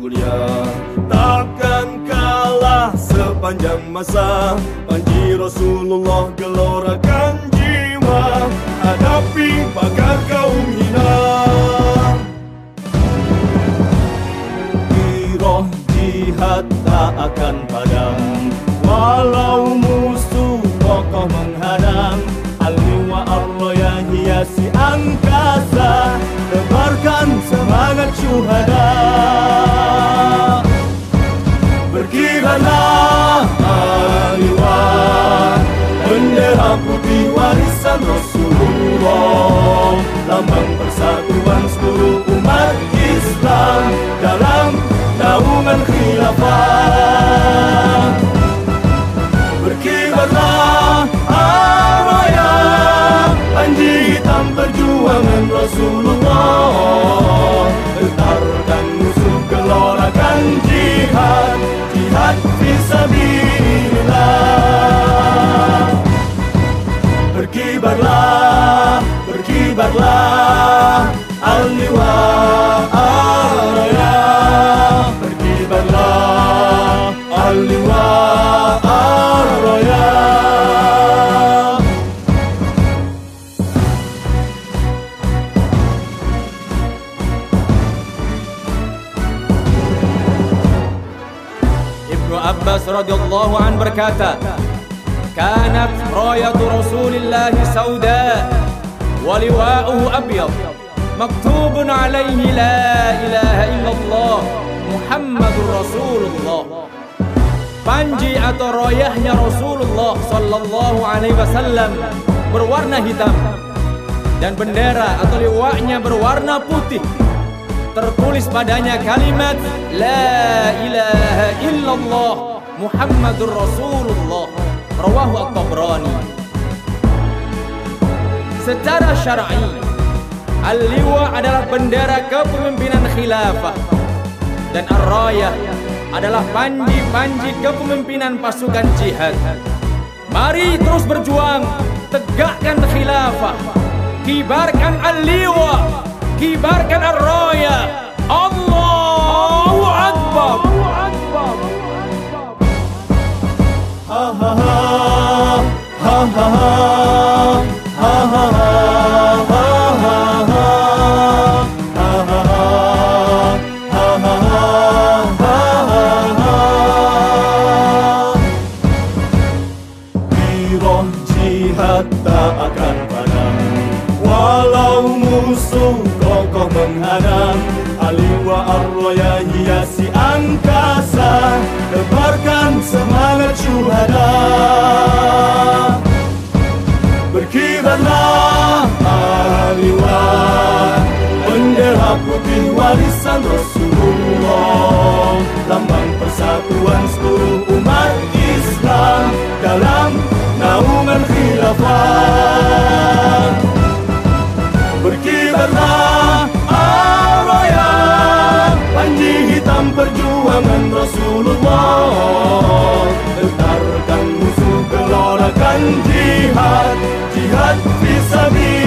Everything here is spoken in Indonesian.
mulia. Takkan kalah sepanjang masa. Panji Rasulullah gelorakan putih warisan Rasulullah. Lambang persatuan seluruh umat Islam Dalam naungan khilafah. Berkibarlah Araya Panji hitam perjuangan Rasulullah اللواء الرياء ابن عباس رضي الله عن بركاته. كانت راية رسول الله سوداء ولواؤه أبيض. مكتوب عليه لا إله إلا الله محمد رسول الله. Panji atau royahnya Rasulullah sallallahu alaihi wasallam berwarna hitam dan bendera atau liwaknya berwarna putih. Tertulis padanya kalimat La ilaha illallah Muhammadur Rasulullah. Rawahu At-Tabrani. Secara syar'i Al-Liwa adalah bendera kepemimpinan khilafah Dan Ar-Rayah adalah panji-panji kepemimpinan pasukan jihad. Mari terus berjuang Tegakkan khilafah Kibarkan Al-Liwa Kibarkan Ar-Raya. Allahu Akbar. Ha ha ha. Ha ha ha Musuh kokoh menghadang Aliwa arroya hiasi angkasa Tebarkan semangat syuhada. Berkibarlah Aliwa Bendera putih warisan Rasulullah Rasulullah Aroya Panji hitam perjuangan Rasulullah Tentarkan musuh gelorakan jihad Jihad bisa.